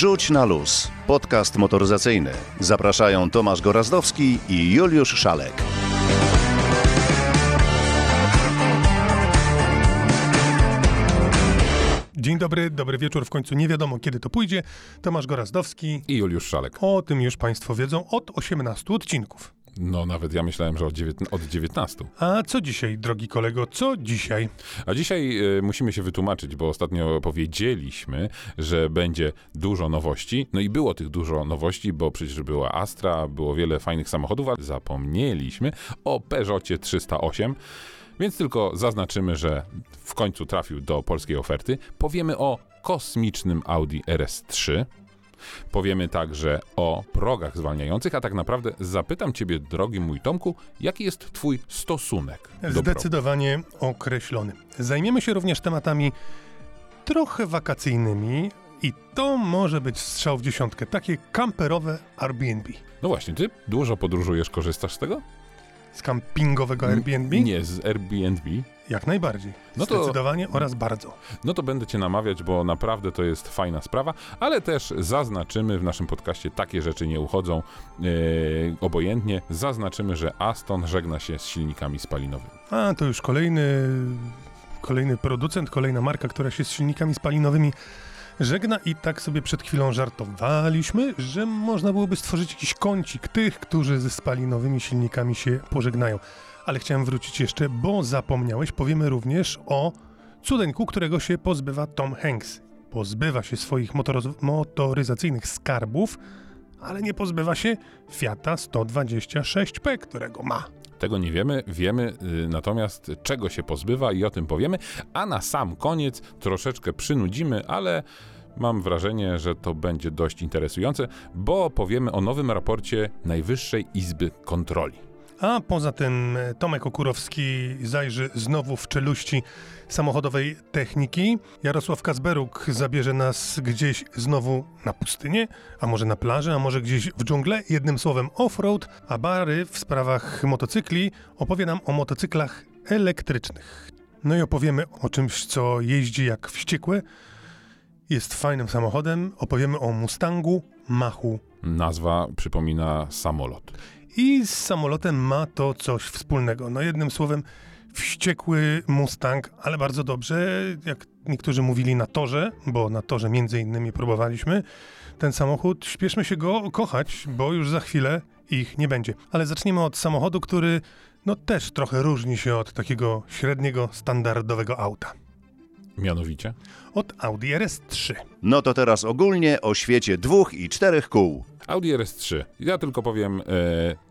Rzuć na luz. Podcast motoryzacyjny. Zapraszają Tomasz Gorazdowski i Juliusz Szalek. Dzień dobry, dobry wieczór. W końcu nie wiadomo, kiedy to pójdzie. Tomasz Gorazdowski. I Juliusz Szalek. O tym już Państwo wiedzą od 18 odcinków. No, nawet ja myślałem, że od, dziewiętn- od 19. A co dzisiaj, drogi kolego, co dzisiaj? A dzisiaj y, musimy się wytłumaczyć, bo ostatnio powiedzieliśmy, że będzie dużo nowości. No i było tych dużo nowości, bo przecież była Astra, było wiele fajnych samochodów, ale zapomnieliśmy o Peugeotie 308. Więc tylko zaznaczymy, że w końcu trafił do polskiej oferty. Powiemy o kosmicznym Audi RS3. Powiemy także o progach zwalniających, a tak naprawdę zapytam Ciebie, drogi mój Tomku, jaki jest Twój stosunek? Zdecydowanie określony. Zajmiemy się również tematami trochę wakacyjnymi i to może być strzał w dziesiątkę, takie kamperowe Airbnb. No właśnie, Ty dużo podróżujesz, korzystasz z tego? Z kampingowego Airbnb? Nie, z Airbnb. Jak najbardziej. No to- Zdecydowanie oraz bardzo. No to będę Cię namawiać, bo naprawdę to jest fajna sprawa, ale też zaznaczymy w naszym podcaście, takie rzeczy nie uchodzą e, obojętnie, zaznaczymy, że Aston żegna się z silnikami spalinowymi. A, to już kolejny, kolejny producent, kolejna marka, która się z silnikami spalinowymi żegna i tak sobie przed chwilą żartowaliśmy, że można byłoby stworzyć jakiś kącik tych, którzy ze spalinowymi silnikami się pożegnają. Ale chciałem wrócić jeszcze, bo zapomniałeś, powiemy również o cudeńku, którego się pozbywa Tom Hanks. Pozbywa się swoich motoroz- motoryzacyjnych skarbów, ale nie pozbywa się Fiata 126P, którego ma. Tego nie wiemy, wiemy y, natomiast czego się pozbywa i o tym powiemy, a na sam koniec troszeczkę przynudzimy, ale mam wrażenie, że to będzie dość interesujące, bo powiemy o nowym raporcie Najwyższej Izby Kontroli. A poza tym e, Tomek Okurowski zajrzy znowu w czeluści samochodowej techniki. Jarosław Kazberuk zabierze nas gdzieś znowu na pustynię, a może na plażę, a może gdzieś w dżunglę. Jednym słowem off-road, a Bary w sprawach motocykli opowie nam o motocyklach elektrycznych. No i opowiemy o czymś, co jeździ jak wściekłe, jest fajnym samochodem. Opowiemy o Mustangu Machu Nazwa przypomina samolot. I z samolotem ma to coś wspólnego. No jednym słowem, wściekły Mustang, ale bardzo dobrze, jak niektórzy mówili na torze, bo na torze między innymi próbowaliśmy ten samochód. Śpieszmy się go kochać, bo już za chwilę ich nie będzie. Ale zacznijmy od samochodu, który no też trochę różni się od takiego średniego, standardowego auta. Mianowicie? Od Audi RS3. No to teraz ogólnie o świecie dwóch i czterech kół. Audi RS3. Ja tylko powiem e,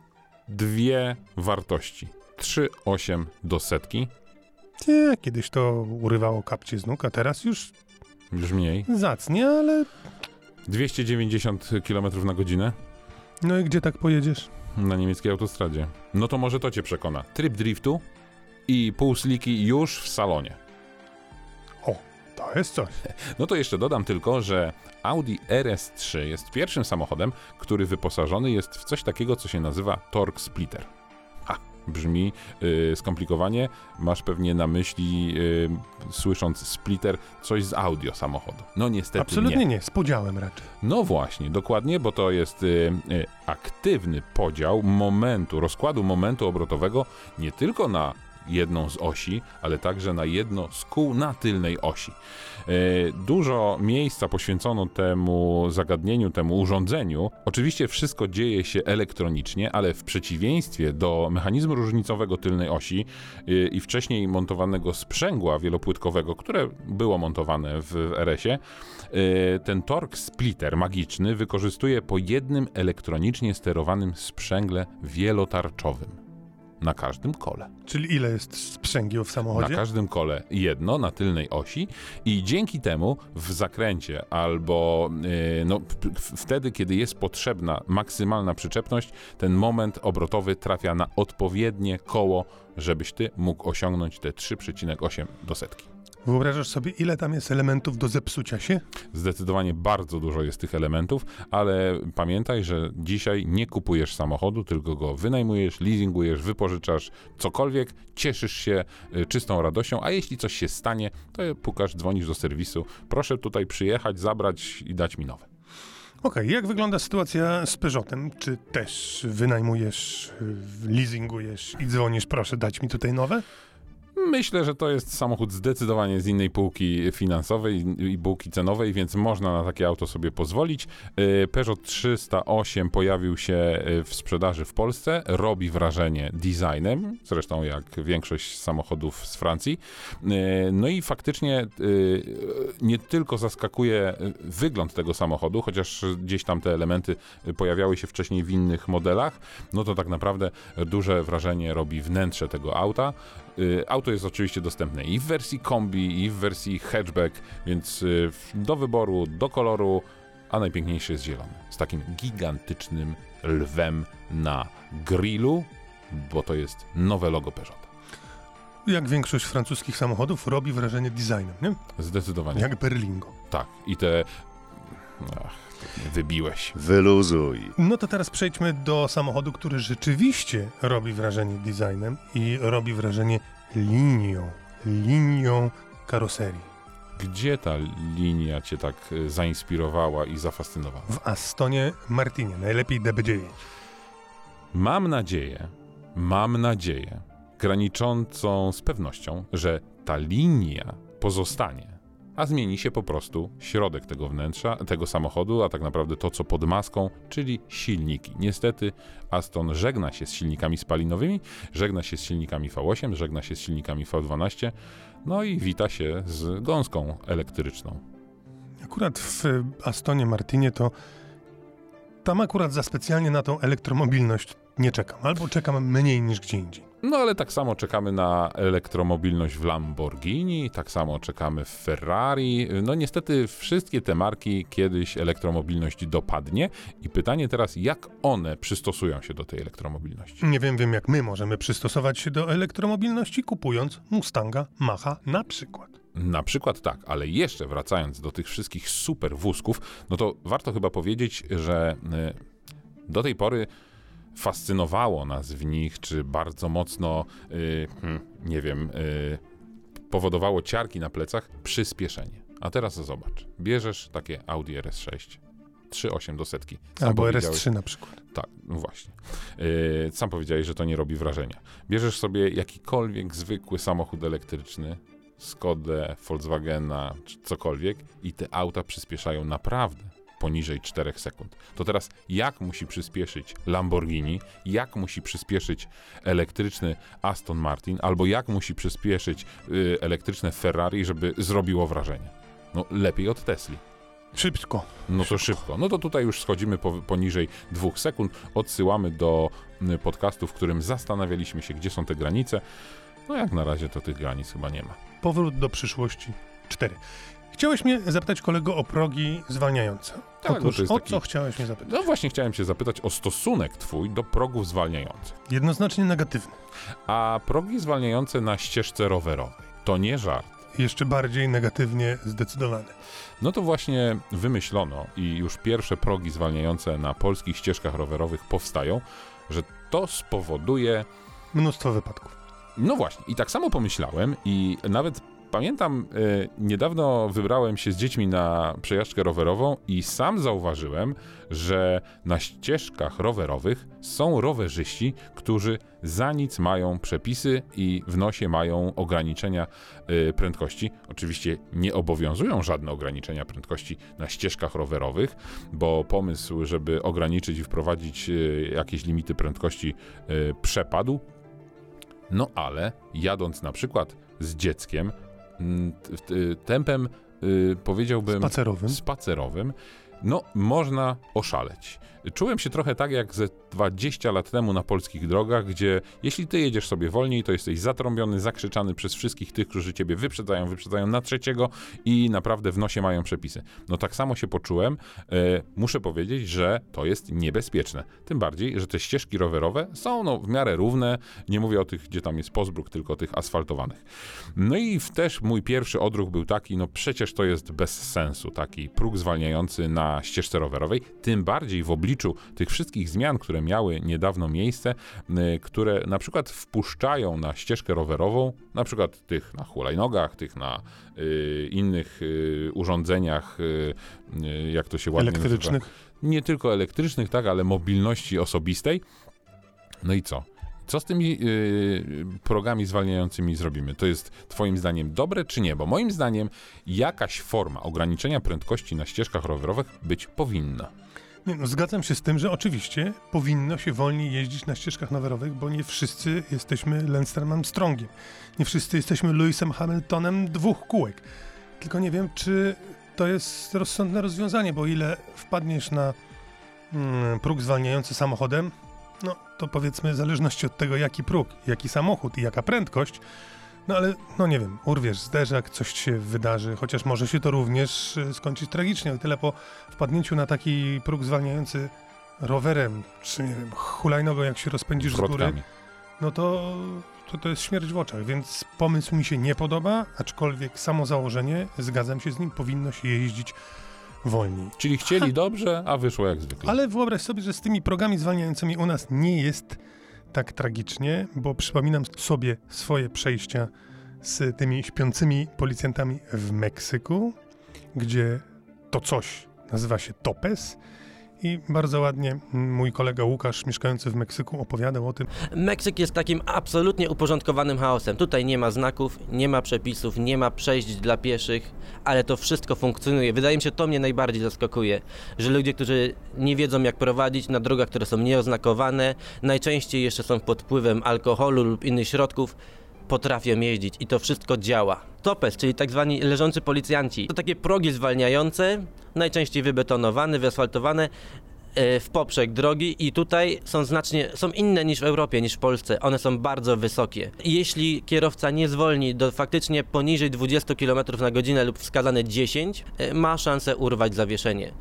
dwie wartości. 3,8 do setki, Nie, kiedyś to urywało kapcie z nóg, a teraz już już mniej. zacnie, ale 290 km na godzinę no i gdzie tak pojedziesz? na niemieckiej autostradzie. No to może to cię przekona. Tryb driftu i półsliki już w salonie. To jest coś. No to jeszcze dodam tylko, że Audi RS3 jest pierwszym samochodem, który wyposażony jest w coś takiego, co się nazywa torque splitter. Ha, brzmi y, skomplikowanie. Masz pewnie na myśli, y, słysząc splitter, coś z audio samochodu. No niestety Absolutnie nie. nie. z podziałem raczej. No właśnie, dokładnie, bo to jest y, y, aktywny podział momentu, rozkładu momentu obrotowego nie tylko na jedną z osi, ale także na jedno z kół na tylnej osi. Y, Dużo miejsca poświęcono temu zagadnieniu, temu urządzeniu. Oczywiście wszystko dzieje się elektronicznie, ale w przeciwieństwie do mechanizmu różnicowego tylnej osi y, i wcześniej montowanego sprzęgła wielopłytkowego, które było montowane w RS-ie, y, ten torque splitter magiczny wykorzystuje po jednym elektronicznie sterowanym sprzęgle wielotarczowym na każdym kole. Czyli ile jest sprzęgieł w Na samochodzie? każdym kole jedno na tylnej osi i dzięki temu w zakręcie albo yy, no, wtedy, kiedy jest potrzebna maksymalna przyczepność, ten moment obrotowy trafia na odpowiednie koło, żebyś ty mógł osiągnąć te 3,8 do setki. Wyobrażasz sobie, ile tam jest elementów do zepsucia się? Zdecydowanie bardzo dużo jest tych elementów, ale pamiętaj, że dzisiaj nie kupujesz samochodu, tylko go wynajmujesz, leasingujesz, wypożyczasz, cokolwiek, cieszysz się y, czystą radością, a jeśli coś się stanie, to pukasz, dzwonisz do serwisu, proszę tutaj przyjechać, zabrać i dać mi nowe. Okej, jak wygląda sytuacja z Peugeotem? Czy też wynajmujesz, y, leasingujesz i dzwonisz, proszę dać mi tutaj nowe? Myślę, że to jest samochód zdecydowanie z innej półki finansowej i półki cenowej, więc można na takie auto sobie pozwolić. Y, Peugeot 308 pojawił się y, w sprzedaży w Polsce, robi wrażenie designem, zresztą jak większość samochodów z Francji. Y, No i faktycznie nie tylko zaskakuje wygląd tego samochodu, chociaż gdzieś tam te elementy pojawiały się wcześniej w innych modelach, no to tak naprawdę duże wrażenie robi wnętrze tego auta. Auto jest oczywiście dostępne i w wersji kombi, i w wersji hatchback, więc y, do wyboru, do koloru, a najpiękniejszy jest zielony. Z takim gigantycznym lwem na grillu, bo to jest nowe logo Peugeota. Jak większość francuskich samochodów robi wrażenie designem, nie? Zdecydowanie. Jak Berlingo. Tak. I te... Ach, wybiłeś. Wyluzuj. No to teraz przejdźmy do samochodu, który rzeczywiście robi wrażenie designem i robi wrażenie linią, linią karoserii. Gdzie ta linia cię tak y, zainspirowała i zafascynowała? W Astonie Martinie, najlepiej DB9. Mam nadzieję, mam nadzieję, graniczącą z pewnością, że ta linia pozostanie, a zmieni się po prostu środek tego wnętrza, tego samochodu, a tak naprawdę to, co pod maską, czyli silniki. Niestety Aston żegna się z silnikami spalinowymi, żegna się z silnikami V8, żegna się z silnikami V12, no i wita się z gąską elektryczną. Akurat w Astonie Martinie to tam akurat za specjalnie na tą elektromobilność nie czekam, albo czekam mniej niż gdzie indziej. No ale tak samo czekamy na elektromobilność w Lamborghini, tak samo czekamy w Ferrari. No niestety wszystkie te marki kiedyś elektromobilność dopadnie i pytanie teraz, jak one przystosują się do tej elektromobilności? Nie wiem, wiem jak my możemy przystosować się do elektromobilności kupując Mustanga Macha na przykład. Na przykład tak, ale jeszcze wracając do tych wszystkich super wózków, no to warto chyba powiedzieć, że y, do tej pory fascynowało nas w nich, czy bardzo mocno, y, hmm, nie wiem, y, powodowało ciarki na plecach, przyspieszenie. A teraz zobacz, bierzesz takie Audi RS6, 3.8 do setki. Sam Albo powiedziałeś- RS3 na przykład. tak, no właśnie. Yy, sam powiedziałeś, że to nie robi wrażenia. Bierzesz sobie jakikolwiek zwykły samochód elektryczny, Skodę, Volkswagena, czy cokolwiek i te auta przyspieszają naprawdę poniżej 4 sekund. To teraz jak musi przyspieszyć Lamborghini, jak musi przyspieszyć elektryczny Aston Martin, albo jak musi przyspieszyć yy, elektryczne Ferrari, żeby zrobiło wrażenie? No lepiej od Tesli. Szybko. No to szybko. No to tutaj już schodzimy po, poniżej dwóch sekund. Odsyłamy do y, podcastu, w którym zastanawialiśmy się, gdzie są te granice. No jak na razie to tych granic chyba nie ma. Powrót do przyszłości 4. Chciałeś mnie zapytać kolego o progi zwalniające. Tak, bo Otóż, to jest o taki- co chciałeś mnie zapytać? No właśnie chciałem się zapytać o stosunek twój do progów zwalniających. Jednoznacznie negatywny. A progi zwalniające na ścieżce rowerowej to nie żart. Jeszcze bardziej negatywnie zdecydowany. No to właśnie wymyślono i już pierwsze progi zwalniające na polskich ścieżkach rowerowych powstają, że to spowoduje Mnóstwo wypadków. No właśnie, i tak samo pomyślałem, i nawet pamiętam, e, niedawno wybrałem się z dziećmi na przejażdżkę rowerową i sam zauważyłem, że na ścieżkach rowerowych są rowerzyści, którzy za nic mają przepisy i w nosie mają ograniczenia e, prędkości. Oczywiście nie obowiązują żadne ograniczenia prędkości na ścieżkach rowerowych, bo pomysł, żeby ograniczyć i wprowadzić e, jakieś limity prędkości przepadł, no ale jadąc na przykład z dzieckiem, tempem y, powiedziałbym Spacerowym. spacerowym, no można oszaleć. Czułem się trochę tak jak ze 20 lat temu na polskich drogach, gdzie jeśli ty jedziesz sobie wolniej, to jesteś zatrąbiony, zakrzyczany przez wszystkich tych, którzy ciebie wyprzedzają, wyprzedzają na trzeciego i naprawdę w nosie mają przepisy. No tak samo się poczułem. E, muszę powiedzieć, że to jest niebezpieczne. Tym bardziej, że te ścieżki rowerowe są no, w miarę równe. Nie mówię o tych, gdzie tam jest pozbruk, tylko tych asfaltowanych. No i też mój pierwszy odruch był taki, no przecież to jest bez sensu, taki próg zwalniający na na ścieżce rowerowej, tym bardziej w obliczu tych wszystkich zmian, które miały niedawno miejsce, y, które na przykład wpuszczają na ścieżkę rowerową, na przykład tych na hulajnogach, tych na y, innych y, urządzeniach, y, y, jak to się ładnie nazywa? Elektrycznych. nie tylko elektrycznych, tak, ale mobilności osobistej. No i co? Co z tymi yy, progami zwalniającymi zrobimy? To jest Twoim zdaniem dobre czy nie? Bo moim zdaniem jakaś forma ograniczenia prędkości na ścieżkach rowerowych być powinna. Nie, no, zgadzam się z tym, że oczywiście powinno się wolniej jeździć na ścieżkach rowerowych, bo nie wszyscy jesteśmy Lensem Armstrongiem. Nie wszyscy jesteśmy Lewisem Hamiltonem dwóch kółek. Tylko nie wiem, czy to jest rozsądne rozwiązanie, bo ile wpadniesz na mm, próg zwalniający samochodem, no to powiedzmy w zależności od tego, jaki próg, jaki samochód i jaka prędkość, no ale no nie wiem, urwiesz zderzak, coś się wydarzy, chociaż może się to również y, skończyć tragicznie, ale tyle po wpadnięciu na taki próg zwalniający rowerem, czy nie wiem, hulajnogą, jak się rozpędzisz z góry, Wrotkami. no to, to to jest śmierć w oczach, więc pomysł mi się nie podoba, aczkolwiek samo założenie, zgadzam się z nim, powinno się jeździć wolniej. Czyli chcieli dobrze, a wyszło jak zwykle. Ale wyobraź sobie, że z tymi progami zwalniającymi u nas nie jest tak tragicznie, bo przypominam sobie swoje przejścia z tymi śpiącymi policjantami w Meksyku, gdzie to coś nazywa się topes. I bardzo ładnie mój kolega Łukasz, mieszkający w Meksyku, opowiadał o tym, Meksyk jest takim absolutnie uporządkowanym chaosem. Tutaj nie ma znaków, nie ma przepisów, nie ma przejść dla pieszych, ale to wszystko funkcjonuje. Wydaje mi się, to mnie najbardziej zaskakuje, że ludzie, którzy nie wiedzą jak prowadzić na drogach, które są nieoznakowane, najczęściej jeszcze są pod wpływem alkoholu lub innych środków, potrafią jeździć i to wszystko działa. Topes, czyli tak zwani leżący policjanci, to takie progi zwalniające, najczęściej wybetonowane, wyasfaltowane, w poprzek drogi i tutaj są znacznie, są inne niż w Europie, niż w Polsce. One są bardzo wysokie. Jeśli kierowca nie zwolni do faktycznie poniżej 20 km na godzinę lub wskazane 10, e, ma szansę urwać zawieszenie.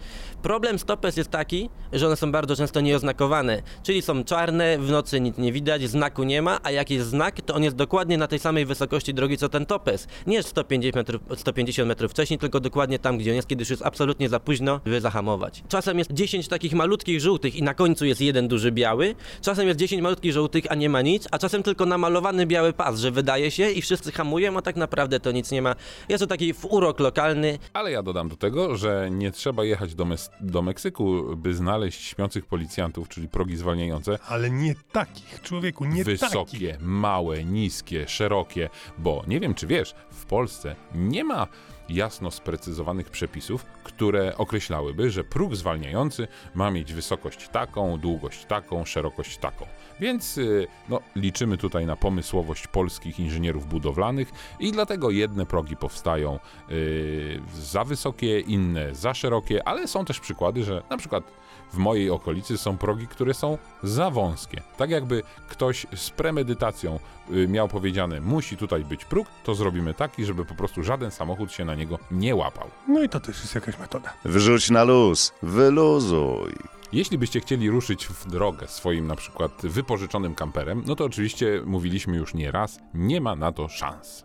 Problem stopes jest taki, że one są bardzo często nieoznakowane, czyli są czarne, w nocy nic nie widać, znaku nie ma, a jak jest znak, to on jest dokładnie na tej samej wysokości drogi co ten topes. Nie jest 150 metrów, 150 metrów wcześniej, tylko dokładnie tam, gdzie on jest, kiedy już jest absolutnie za późno, by zahamować. Czasem jest 10 takich malutkich żółtych i na końcu jest jeden duży biały, czasem jest 10 malutkich żółtych, a nie ma nic, a czasem tylko namalowany biały pas, że wydaje się i wszyscy hamują, a tak naprawdę to nic nie ma. Jest to taki urok lokalny, Ale ja dodam do tego, że nie trzeba jechać do, Mes- do Meksyku, by znaleźć śpiących policjantów, czyli progi zwalniające, ale nie takich, człowieku, nie takich. wysokie, małe, niskie, szerokie, bo nie wiem czy wiesz, w Polsce nie ma jasno sprecyzowanych przepisów, które określałyby, że próg zwalniający ma mieć wysokość taką, długość taką, szerokość taką. Więc y, no, liczymy tutaj na pomysłowość polskich inżynierów budowlanych i dlatego jedne progi powstają y, za wysokie, inne za szerokie, ale są też przykłady, że na przykład w mojej okolicy są progi, które są za wąskie. Tak jakby ktoś z premedytacją y, miał powiedziane, musi tutaj być próg, to zrobimy taki, żeby po prostu żaden samochód się na niego nie łapał. No i to też jest jakaś metoda. Wrzuć na luz, wyluzuj. Jeśli byście chcieli ruszyć w drogę swoim na przykład wypożyczonym kamperem, no to oczywiście mówiliśmy już nie raz, nie ma na to szans.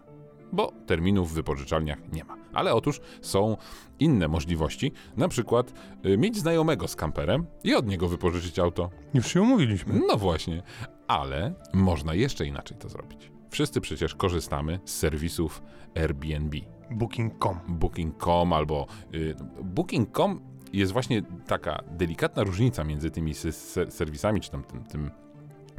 Bo terminów w wypożyczalniach nie ma. Ale otóż są inne możliwości, na przykład y, mieć znajomego z kamperem i od niego wypożyczyć auto. Już się umówiliśmy. No właśnie, ale można jeszcze inaczej to zrobić. Wszyscy przecież korzystamy z serwisów Airbnb. Booking.com. Booking.com albo y, Booking.com jest właśnie taka delikatna różnica między tymi serwisami, czy tam tym, tym,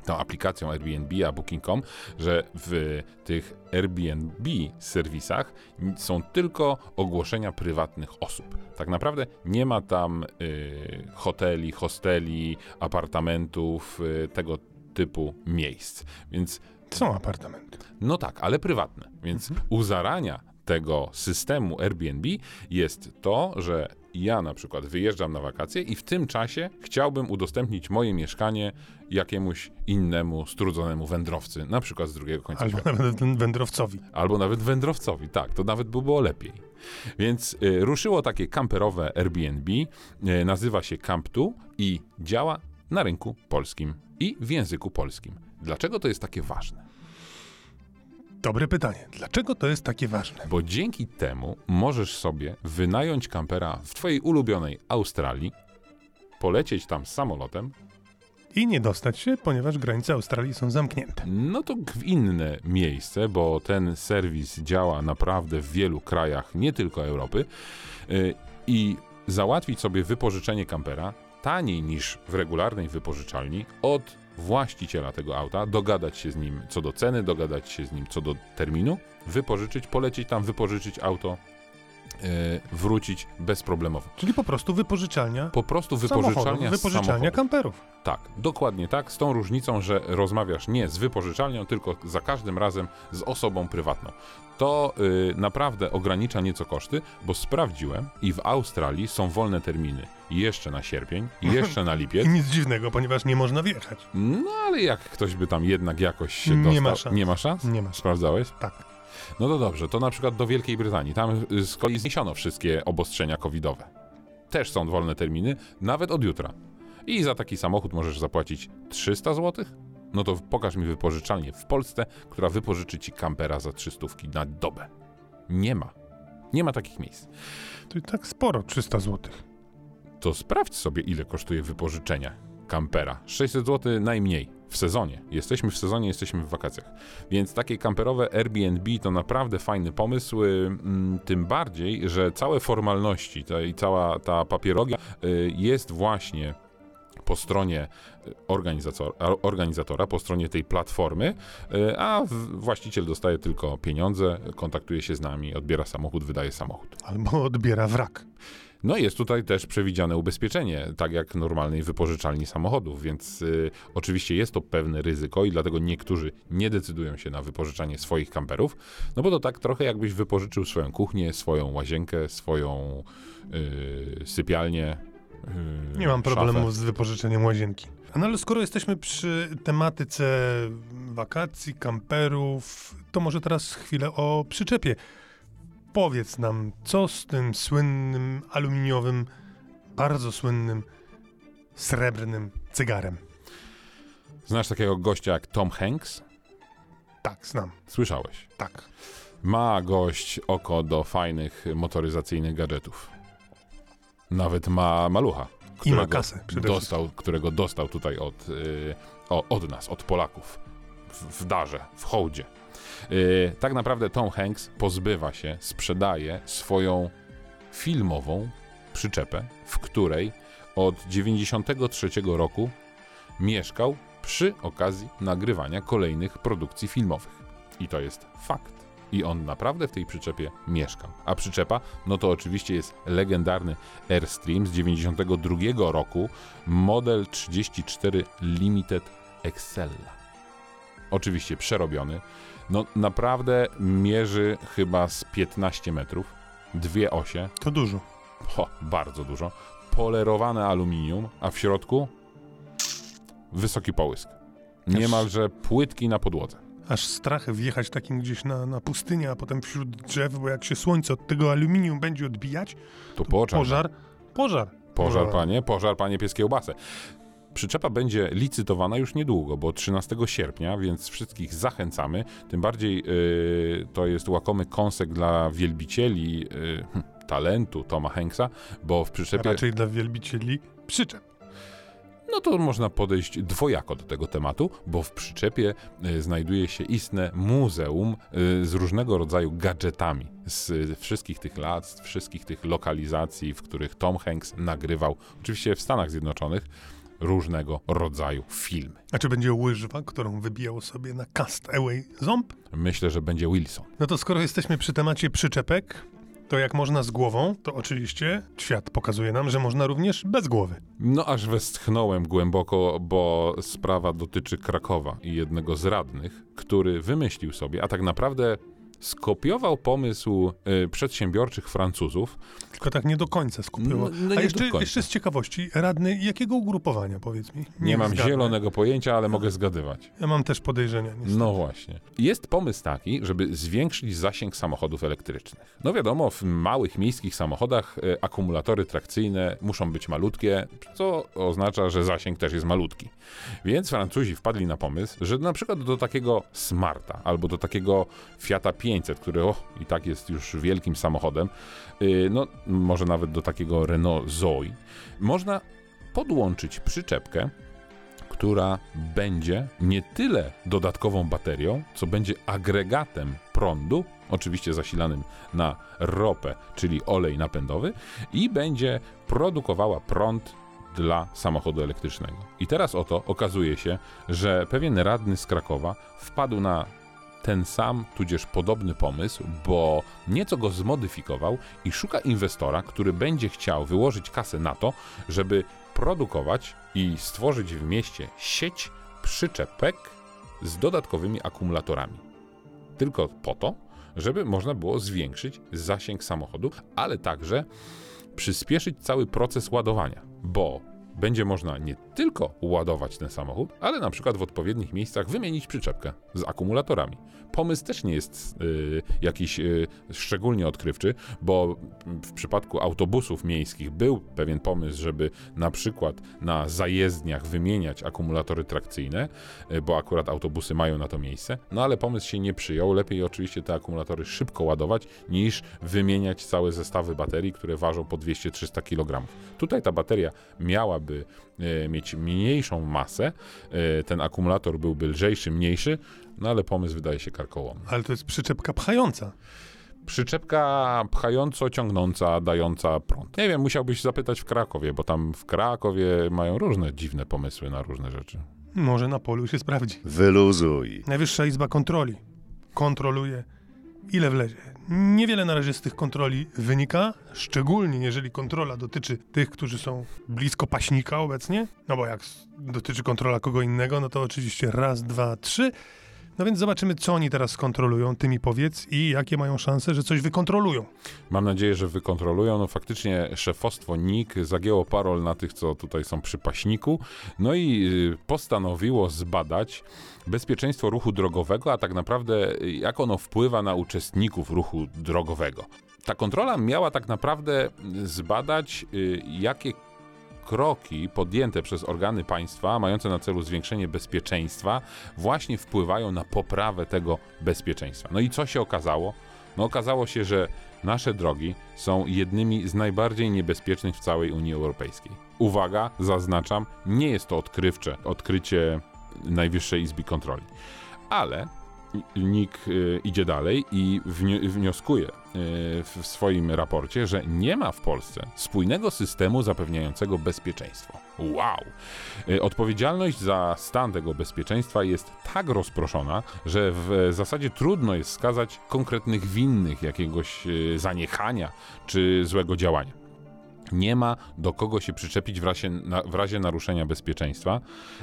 tą aplikacją Airbnb a Booking.com, że w tych Airbnb serwisach są tylko ogłoszenia prywatnych osób. Tak naprawdę nie ma tam y, hoteli, hosteli, apartamentów, y, tego typu miejsc. Więc Są apartamenty. no tak, ale prywatne. Więc u zarania tego systemu Airbnb jest to, że ja na przykład wyjeżdżam na wakacje i w tym czasie chciałbym udostępnić moje mieszkanie jakiemuś innemu strudzonemu wędrowcy, na przykład z drugiego końca Albo świata. nawet wędrowcowi. Albo nawet wędrowcowi, tak, to nawet by było lepiej. Więc y, ruszyło takie kamperowe Airbnb, y, nazywa się Camp2 i działa na rynku polskim i w języku polskim. Dlaczego to jest takie ważne? Dobre pytanie. Dlaczego to jest takie ważne? Bo dzięki temu możesz sobie wynająć kampera w twojej ulubionej Australii, polecieć tam samolotem, I nie dostać się, ponieważ granice Australii są zamknięte. no to w inne miejsce, bo ten serwis działa naprawdę w wielu krajach, nie tylko Europy, y, i załatwić sobie wypożyczenie kampera taniej niż w regularnej wypożyczalni od właściciela tego auta, dogadać się z nim co do ceny, dogadać się z nim co do terminu, wypożyczyć, polecieć tam, wypożyczyć auto, y, wrócić bezproblemowo. Czyli po prostu wypożyczalnia Po prostu samochodów, wypożyczalnia z wypożyczalnia samochodów. kamperów. Tak, dokładnie tak, z tą różnicą, że rozmawiasz nie z wypożyczalnią, tylko za każdym razem z osobą prywatną. To y, naprawdę ogranicza nieco koszty, bo sprawdziłem i w Australii są wolne terminy jeszcze na sierpień, jeszcze na lipiec. I nic dziwnego, ponieważ nie można wjechać. No ale jak ktoś by tam jednak jakoś się Nie dostał... ma szans. Nie ma szans? Nie ma szans. Sprawdzałeś? Tak. No to dobrze, to na przykład do Wielkiej Brytanii. Tam y, z kolei zniesiono wszystkie obostrzenia covidowe. Też są wolne terminy, nawet od jutra. I za taki samochód możesz zapłacić 300 zł? No to pokaż mi wypożyczalnię w Polsce, która wypożyczy ci kampera za 300 na dobę. Nie ma. Nie ma takich miejsc. To i tak sporo, 300 zł. To sprawdź sobie, ile kosztuje wypożyczenie kampera. 600 zł najmniej w sezonie. Jesteśmy w sezonie, jesteśmy w wakacjach. Więc takie kamperowe Airbnb to naprawdę fajny pomysł, y, mm, tym bardziej, że całe formalności ta, i cała ta papierologia y, jest właśnie po stronie a- organizatora, po stronie tej platformy, y, a właściciel dostaje tylko pieniądze, kontaktuje się z nami, odbiera samochód, wydaje samochód. Albo odbiera wrak. No jest tutaj też przewidziane ubezpieczenie, tak jak normalnej wypożyczalni samochodów, więc y, oczywiście jest to pewne ryzyko i dlatego niektórzy nie decydują się na wypożyczanie swoich kamperów, no bo to tak trochę jakbyś wypożyczył swoją kuchnię, swoją łazienkę, swoją y, sypialnię. Y, Nie mam szafę. problemu z wypożyczeniem łazienki. No ale skoro jesteśmy przy tematyce wakacji, kamperów, to może teraz chwilę o przyczepie. Powiedz nam, co z tym słynnym aluminiowym, bardzo słynnym, srebrnym cygarem? Znasz takiego gościa jak Tom Hanks? Tak, znam. Słyszałeś. Tak. Ma gość oko do fajnych motoryzacyjnych gadżetów. Nawet ma malucha. I ma kasę dostał, którego dostał tutaj od, y, o, od nas, od Polaków. W, w darze, w hołdzie. Y, tak naprawdę Tom Hanks pozbywa się, sprzedaje swoją filmową przyczepę, w której od 93 roku mieszkał przy okazji nagrywania kolejnych produkcji filmowych. I to jest fakt. I on naprawdę w tej przyczepie mieszkał. A przyczepa, no to oczywiście jest legendarny Airstream z 92 roku, model 34 Limited Excella. Oczywiście przerobiony. No naprawdę mierzy chyba z 15 metrów, dwie osie, To dużo. Ho, bardzo dużo. Polerowane aluminium, a w środku wysoki połysk. Niemalże płytki na podłodze. Aż strach wjechać takim gdzieś na, na pustynię, a potem wśród drzew, bo jak się słońce od tego aluminium będzie odbijać, Tu poczar. pożar, pożar. Pożar, panie, pożar, panie pies kiełbasę. Przyczepa będzie licytowana już niedługo, bo 13 sierpnia, więc wszystkich zachęcamy. Tym bardziej yy, to jest łakomy kąsek dla wielbicieli yy, talentu Toma Hanksa, bo w przyczepie... Raczej dla wielbicieli przyczep. No to można podejść dwojako do tego tematu, bo w przyczepie y, znajduje się istne muzeum y, z różnego rodzaju gadżetami z wszystkich tych lat, z wszystkich tych lokalizacji, w których Tom Hanks nagrywał, oczywiście w Stanach Zjednoczonych, różnego rodzaju filmy. A czy będzie łyżwa, którą wybijał sobie na Castaway ząb? Myślę, że będzie Wilson. No to skoro jesteśmy przy temacie przyczepek, to jak można z głową, to oczywiście świat pokazuje nam, że można również bez głowy. No aż westchnąłem głęboko, bo sprawa dotyczy Krakowa i jednego z radnych, który wymyślił sobie, a tak naprawdę skopiował pomysł y, przedsiębiorczych Francuzów. Tylko tak nie do końca skupiło. No, no nie A jeszcze, końca. jeszcze z ciekawości, radny jakiego ugrupowania, powiedz mi? Nie, mam zgadnę. zielonego pojęcia, ale mogę zgadywać. Ja mam też podejrzenia. niestety. No właśnie. Jest pomysł taki, żeby zwiększyć zasięg samochodów elektrycznych. No wiadomo, w małych miejskich samochodach e, akumulatory trakcyjne muszą być malutkie, co oznacza, że zasięg też jest malutki. Więc Francuzi wpadli na pomysł, że na przykład do takiego Smarta albo do takiego Fiata 500, który o, i tak jest już wielkim samochodem, y, no może nawet do takiego Renault Zoe, można podłączyć przyczepkę, która będzie nie tyle dodatkową baterią, co będzie agregatem prądu, oczywiście zasilanym na ropę, czyli olej napędowy, i będzie produkowała prąd dla samochodu elektrycznego. I teraz oto okazuje się, że pewien radny z Krakowa wpadł na ten sam, tudzież podobny pomysł, bo nieco go zmodyfikował i szuka inwestora, który będzie chciał wyłożyć kasę na to, żeby produkować i stworzyć w mieście sieć przyczepek z dodatkowymi akumulatorami. Tylko po to, żeby można było zwiększyć zasięg samochodu, ale także przyspieszyć cały proces ładowania, bo będzie można nie tylko ładować ten samochód, ale na przykład w odpowiednich miejscach wymienić przyczepkę z akumulatorami. Pomysł też nie jest y, jakiś y, szczególnie odkrywczy, bo w przypadku autobusów miejskich był pewien pomysł, żeby na przykład na zajezdniach wymieniać akumulatory trakcyjne, y, bo akurat autobusy mają na to miejsce, no ale pomysł się nie przyjął. Lepiej oczywiście te akumulatory szybko ładować, niż wymieniać całe zestawy baterii, które ważą po 200-300 kg. Tutaj ta bateria miałaby e, mieć mniejszą masę, e, ten akumulator byłby lżejszy, mniejszy, no ale pomysł wydaje się karkołomny. Ale to jest przyczepka pchająca. Przyczepka pchająco-ciągnąca, dająca prąd. Nie wiem, musiałbyś zapytać w Krakowie, bo tam w Krakowie mają różne dziwne pomysły na różne rzeczy. Może na polu się sprawdzi. Wyluzuj. Najwyższa Izba Kontroli kontroluje, ile wlezie. Niewiele na razie z tych kontroli wynika, szczególnie jeżeli kontrola dotyczy tych, którzy są blisko paśnika obecnie. No bo jak dotyczy kontrola kogo innego, no to oczywiście raz, dwa, trzy. No więc zobaczymy, co oni teraz skontrolują, ty mi powiedz i jakie mają szanse, że coś wykontrolują. Mam nadzieję, że wykontrolują. No faktycznie szefostwo NIK zagięło parol na tych, co tutaj są przy paśniku, no i y, postanowiło zbadać bezpieczeństwo ruchu drogowego, a tak naprawdę jak ono wpływa na uczestników ruchu drogowego. Ta kontrola miała tak naprawdę zbadać, y, jakie kroki podjęte przez organy państwa, mające na celu zwiększenie bezpieczeństwa, właśnie wpływają na poprawę tego bezpieczeństwa. No i co się okazało? No okazało się, że nasze drogi są jednymi z najbardziej niebezpiecznych w całej Unii Europejskiej. Uwaga, zaznaczam, nie jest to odkrywcze odkrycie Najwyższej Izby Kontroli. Ale NIK y, idzie dalej i wni- wnioskuje y, w swoim raporcie, że nie ma w Polsce spójnego systemu zapewniającego bezpieczeństwo. Wow! Y, Odpowiedzialność za stan tego bezpieczeństwa jest tak rozproszona, że w zasadzie trudno jest wskazać konkretnych winnych jakiegoś zaniechania czy złego działania nie ma do kogo się przyczepić w razie, na, w razie naruszenia bezpieczeństwa.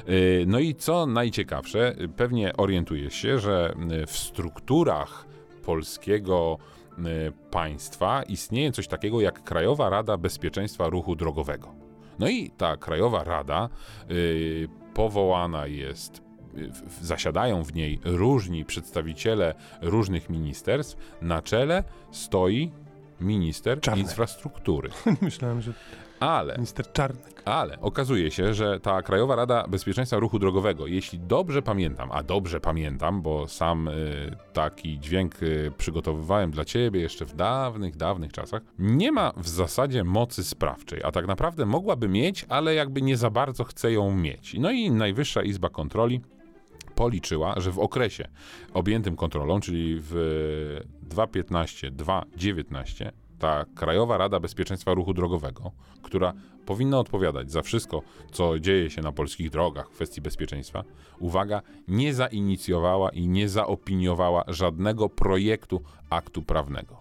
Yy, No i co najciekawsze, pewnie orientuje się, że yy, w strukturach polskiego yy, państwa istnieje coś takiego jak Krajowa Rada Bezpieczeństwa Ruchu Drogowego. No i ta Krajowa Rada powołana jest zasiadają w niej różni przedstawiciele różnych ministerstw. Na czele stoi minister Czarnek. infrastruktury. Myślałem, że Ale, minister Czarnek. ale okazuje się, że ta Krajowa Rada Bezpieczeństwa Ruchu Drogowego, jeśli dobrze pamiętam, a dobrze pamiętam, bo sam y, taki dźwięk y, przygotowywałem dla ciebie jeszcze w dawnych, dawnych czasach, nie ma w zasadzie mocy sprawczej, a tak naprawdę mogłaby mieć, ale jakby nie za bardzo chce ją mieć. No i Najwyższa Izba Kontroli policzyła, że w okresie objętym kontrolą, czyli w 2015-2019, ta Krajowa Rada Bezpieczeństwa Ruchu Drogowego, która powinna odpowiadać za wszystko, co dzieje się na polskich drogach w kwestii bezpieczeństwa, uwaga, nie zainicjowała i nie zaopiniowała żadnego projektu aktu prawnego.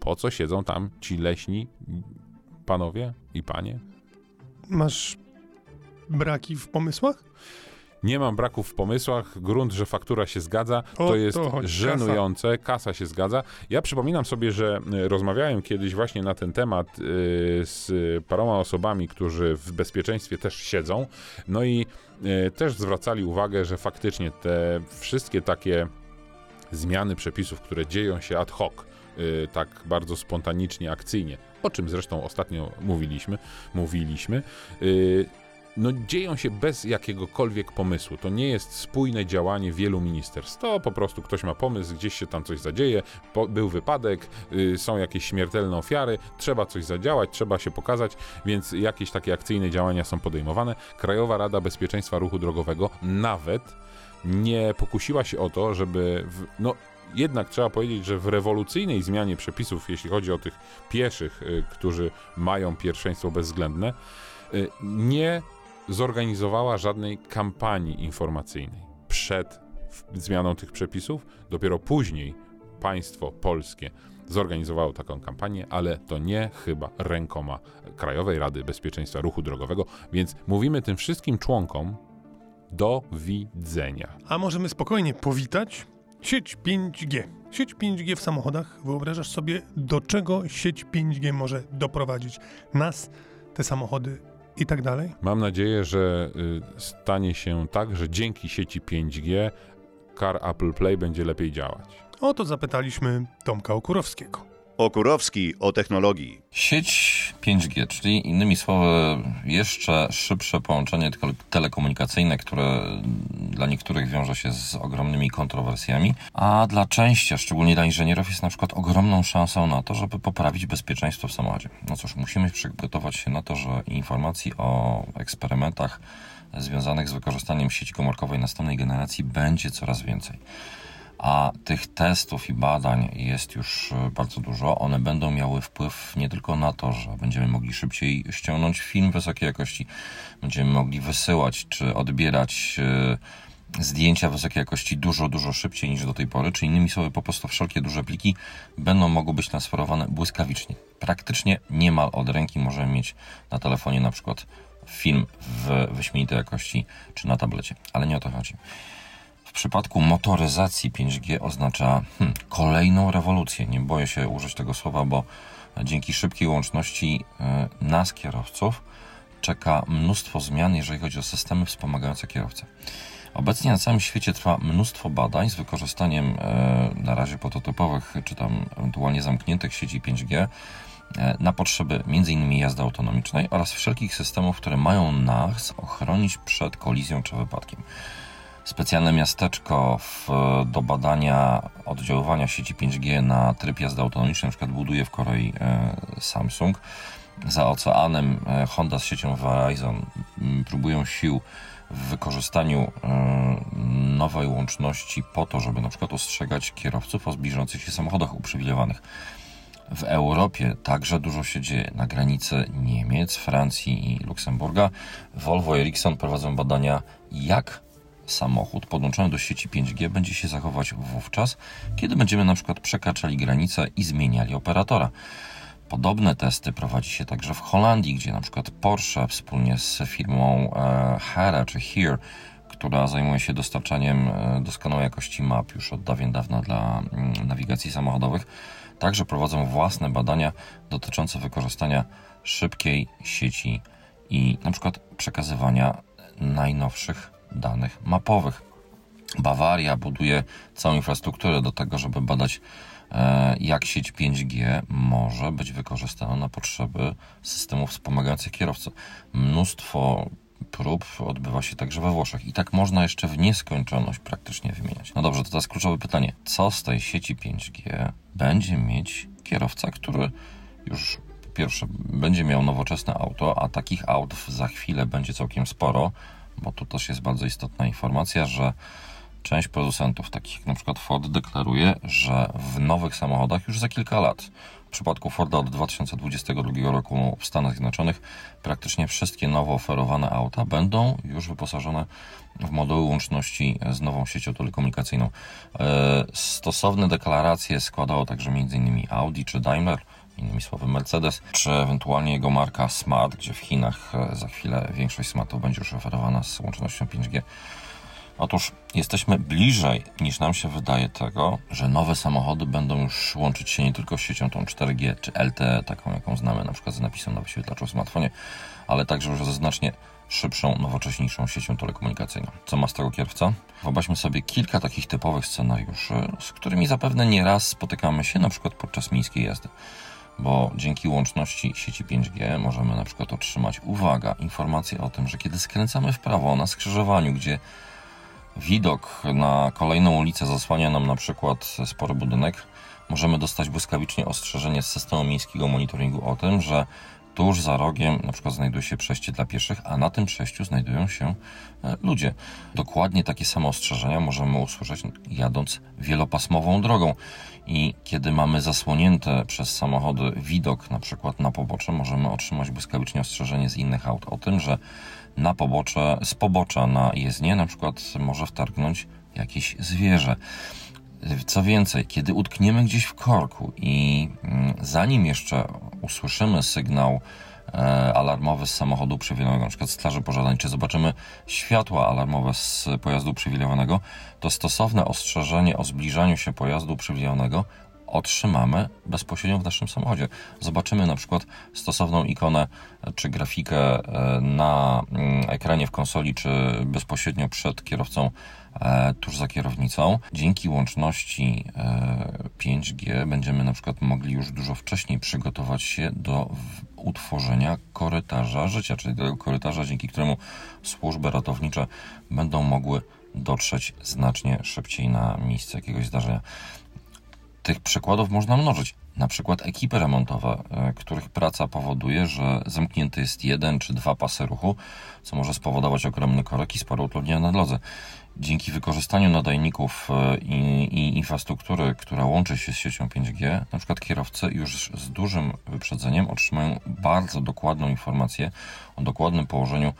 Po co siedzą tam ci leśni panowie i panie? Masz braki w pomysłach? Nie mam braków w pomysłach, grunt, że faktura się zgadza, O to jest to żenujące, kasa. się zgadza. Ja przypominam sobie, że y, rozmawiałem kiedyś właśnie na ten temat y, z paroma osobami, którzy w bezpieczeństwie też siedzą, no i y, też zwracali uwagę, że faktycznie te wszystkie takie zmiany przepisów, które dzieją się ad hoc, tak bardzo spontanicznie, akcyjnie, o czym zresztą ostatnio mówiliśmy, mówiliśmy, no dzieją się bez jakiegokolwiek pomysłu. To nie jest spójne działanie wielu ministerstw. To po prostu ktoś ma pomysł, gdzieś się tam coś zadzieje, po, był wypadek, y, są jakieś śmiertelne ofiary, trzeba coś zadziałać, trzeba się pokazać, więc jakieś takie akcyjne działania są podejmowane. Krajowa Rada Bezpieczeństwa Ruchu Drogowego nawet nie pokusiła się o to, żeby. W, no, jednak trzeba powiedzieć, że w rewolucyjnej zmianie przepisów, jeśli chodzi o tych pieszych, y, którzy mają pierwszeństwo bezwzględne, y, nie zorganizowała żadnej kampanii informacyjnej przed zmianą tych przepisów. Dopiero później państwo polskie zorganizowało taką kampanię, ale to nie chyba rękoma Krajowej Rady Bezpieczeństwa Ruchu Drogowego, więc mówimy tym wszystkim członkom do widzenia. A możemy spokojnie powitać sieć 5G. Sieć 5G w samochodach. Wyobrażasz sobie, do czego sieć 5G może doprowadzić nas, te samochody i tak dalej? Mam nadzieję, że y, stanie się tak, że dzięki sieci 5G Car Apple Play będzie lepiej działać. O to zapytaliśmy Tomka Okurowskiego. Okurowski o technologii. Sieć 5G, czyli innymi słowy jeszcze szybsze połączenie tele- telekomunikacyjne, które dla niektórych wiąże się z ogromnymi kontrowersjami, a dla części, szczególnie dla inżynierów jest na przykład ogromną szansą na to, żeby poprawić bezpieczeństwo w samochodzie. No cóż, musimy przygotować się na to, że informacji o eksperymentach związanych z wykorzystaniem sieci komórkowej następnej generacji będzie coraz więcej. A tych testów i badań jest już e, bardzo dużo. One będą miały wpływ nie tylko na to, że będziemy mogli szybciej ściągnąć film wysokiej jakości, będziemy mogli wysyłać czy odbierać e, zdjęcia wysokiej jakości dużo, dużo szybciej niż do tej pory, czy innymi słowy, po prostu wszelkie duże pliki będą mogły być transferowane błyskawicznie. Praktycznie niemal od ręki możemy mieć na telefonie na przykład film w wyśmienitej jakości, czy na tablecie, ale nie o to chodzi przypadku motoryzacji 5G oznacza hmm, kolejną rewolucję. Nie boję się użyć tego słowa, bo dzięki szybkiej łączności e, nas, kierowców, czeka mnóstwo zmian, jeżeli chodzi o systemy wspomagające kierowcę. Obecnie na całym świecie trwa mnóstwo badań z wykorzystaniem e, na razie prototypowych, czy tam ewentualnie zamkniętych sieci 5G e, na potrzeby m.in. jazdy autonomicznej oraz wszelkich systemów, które mają nas ochronić przed kolizją czy wypadkiem specjalne miasteczko w, do badania oddziaływania sieci 5G na tryb jazdy autonomicznej, na przykład buduje w Korei e, Samsung. Za oceanem e, Honda z siecią Verizon próbują sił w wykorzystaniu e, nowej łączności po to, żeby na przykład ostrzegać kierowców o zbliżających się samochodach uprzywilejowanych. W Europie także dużo się dzieje. Na granicy Niemiec, Francji i Luksemburga Volvo i Ericsson prowadzą badania, jak samochód podłączony do sieci 5G będzie się zachować wówczas, kiedy będziemy na przykład przekraczali granicę i zmieniali operatora. Podobne testy prowadzi się także w Holandii, gdzie na przykład Porsche wspólnie z firmą e, Hera czy Here, która zajmuje się dostarczaniem e, doskonałej jakości map już od dawien dawna dla mm, nawigacji samochodowych, także prowadzą własne badania dotyczące wykorzystania szybkiej sieci i na przykład przekazywania najnowszych danych mapowych. Bawaria buduje całą infrastrukturę do tego, żeby badać, e, jak sieć 5G może być wykorzystana na potrzeby systemów wspomagających kierowcę. Mnóstwo prób odbywa się także we Włoszech i tak można jeszcze w nieskończoność praktycznie wymieniać. No dobrze, to teraz kluczowe pytanie. Co z tej sieci 5G będzie mieć kierowca, który już pierwsze będzie miał nowoczesne auto, a takich aut za chwilę będzie całkiem sporo, bo tu też jest bardzo istotna informacja, że część producentów, takich jak na przykład Ford, deklaruje, że w nowych samochodach już za kilka lat, w przypadku Forda od 2022 roku w Stanach Zjednoczonych, praktycznie wszystkie nowo oferowane auta będą już wyposażone w moduły łączności z nową siecią telekomunikacyjną. E, Stosowne deklaracje składało także m.in. Audi czy Daimler, innymi słowy Mercedes, czy ewentualnie jego marka Smart, gdzie w Chinach e, za chwilę większość smartów będzie już oferowana z łącznością 5G. Otóż jesteśmy bliżej niż nam się wydaje tego, że nowe samochody będą już łączyć się nie tylko z siecią tą 4G czy LTE, taką jaką znamy na przykład z napisem na wyświetlaczu w smartfonie, ale także już ze znacznie szybszą, nowocześniejszą siecią telekomunikacyjną. Co ma z tego kierowca? Wyobraźmy sobie kilka takich typowych scenariuszy, z którymi zapewne nieraz spotykamy się na przykład podczas miejskiej jazdy. Bo dzięki łączności sieci 5G możemy na przykład otrzymać, uwaga, informację o tym, że kiedy skręcamy w prawo na skrzyżowaniu, gdzie widok na kolejną ulicę zasłania nam na przykład spory budynek, możemy dostać błyskawicznie ostrzeżenie z systemu miejskiego monitoringu o tym, że tuż za rogiem na przykład znajduje się przejście dla pieszych, a na tym przejściu znajdują się e, ludzie. Dokładnie takie same ostrzeżenia możemy usłyszeć jadąc wielopasmową drogą. I kiedy mamy zasłonięte przez samochody widok na przykład na pobocze, możemy otrzymać błyskawicznie ostrzeżenie z innych aut o tym, że na pobocze, z pobocza na jezdnię na przykład może wtargnąć jakieś zwierzę. Co więcej, kiedy utkniemy gdzieś w korku i mm, zanim jeszcze usłyszymy sygnał e, alarmowy z samochodu uprzywilejowanego, na przykład Straży Pożarnej, czy zobaczymy światła alarmowe z pojazdu uprzywilejowanego, to stosowne ostrzeżenie o zbliżaniu się pojazdu uprzywilejowanego otrzymamy bezpośrednio w naszym samochodzie. Zobaczymy na przykład stosowną ikonę czy grafikę e, na mm, ekranie w konsoli, czy bezpośrednio przed kierowcą e, tuż za kierownicą. Dzięki łączności 5G e, będziemy na przykład mogli już dużo wcześniej przygotować się do utworzenia korytarza życia, czyli tego korytarza, dzięki któremu służby ratownicze będą mogły dotrzeć znacznie szybciej na miejsce jakiegoś zdarzenia. Tych przykładów można mnożyć. Na przykład ekipy remontowe, e, których praca powoduje, że zamknięty jest jeden czy dwa pasy ruchu, co może spowodować ogromny korek i sporo utrudnienia na drodze. Dzięki wykorzystaniu nadajników e, i, i, infrastruktury, która łączy się z siecią 5G, na przykład kierowcy już z dużym wyprzedzeniem otrzymają bardzo dokładną informację o dokładnym położeniu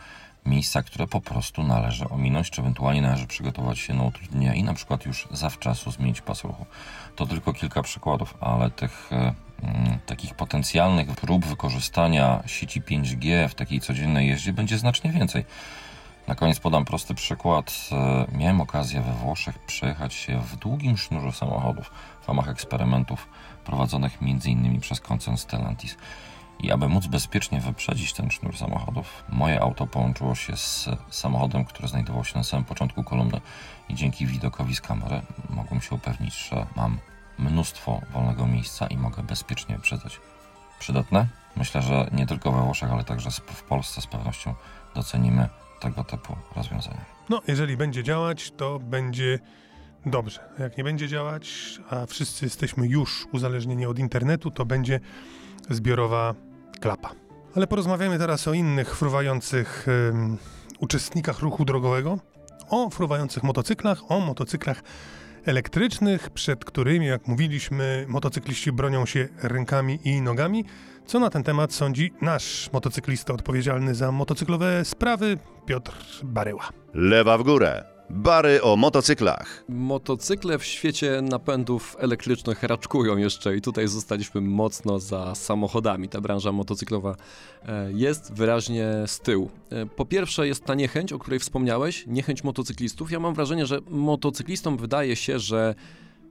miejsca, które po prostu należy ominąć, czy ewentualnie należy przygotować się na utrudnienia i na przykład już zawczasu zmienić pas ruchu. To tylko kilka przykładów, ale tych e, mm, takich potencjalnych prób wykorzystania sieci 5G w takiej codziennej jeździe będzie znacznie więcej. Na koniec podam prosty przykład. E, miałem okazję we Włoszech przejechać się w długim sznurze samochodów w ramach eksperymentów prowadzonych m.in. przez koncern Stellantis. I aby móc bezpiecznie wyprzedzić ten sznur samochodów, moje auto połączyło się z samochodem, który znajdował się na samym początku kolumny i dzięki widokowi z kamery mogłem się upewnić, że mam mnóstwo wolnego miejsca i mogę bezpiecznie wyprzedzać. Przydatne? Myślę, że nie tylko we Włoszech, ale także w Polsce z pewnością docenimy tego typu rozwiązania. No, jeżeli będzie działać, to będzie dobrze. Jak nie będzie działać, a wszyscy jesteśmy już uzależnieni od internetu, to będzie zbiorowa klapa. Ale porozmawiamy teraz o innych fruwających um, uczestnikach ruchu drogowego, o fruwających motocyklach, o motocyklach elektrycznych, przed którymi, jak mówiliśmy, motocykliści bronią się rękami i nogami. Co na ten temat sądzi nasz motocyklista odpowiedzialny za motocyklowe sprawy, Piotr Baryła. Lewa w górę. Bary o motocyklach. Motocykle w świecie napędów elektrycznych raczkują jeszcze i tutaj zostaliśmy mocno za samochodami. Ta branża motocyklowa e, jest wyraźnie z tyłu. E, po pierwsze jest ta niechęć, o której wspomniałeś, niechęć motocyklistów. Ja mam wrażenie, że motocyklistom wydaje się, że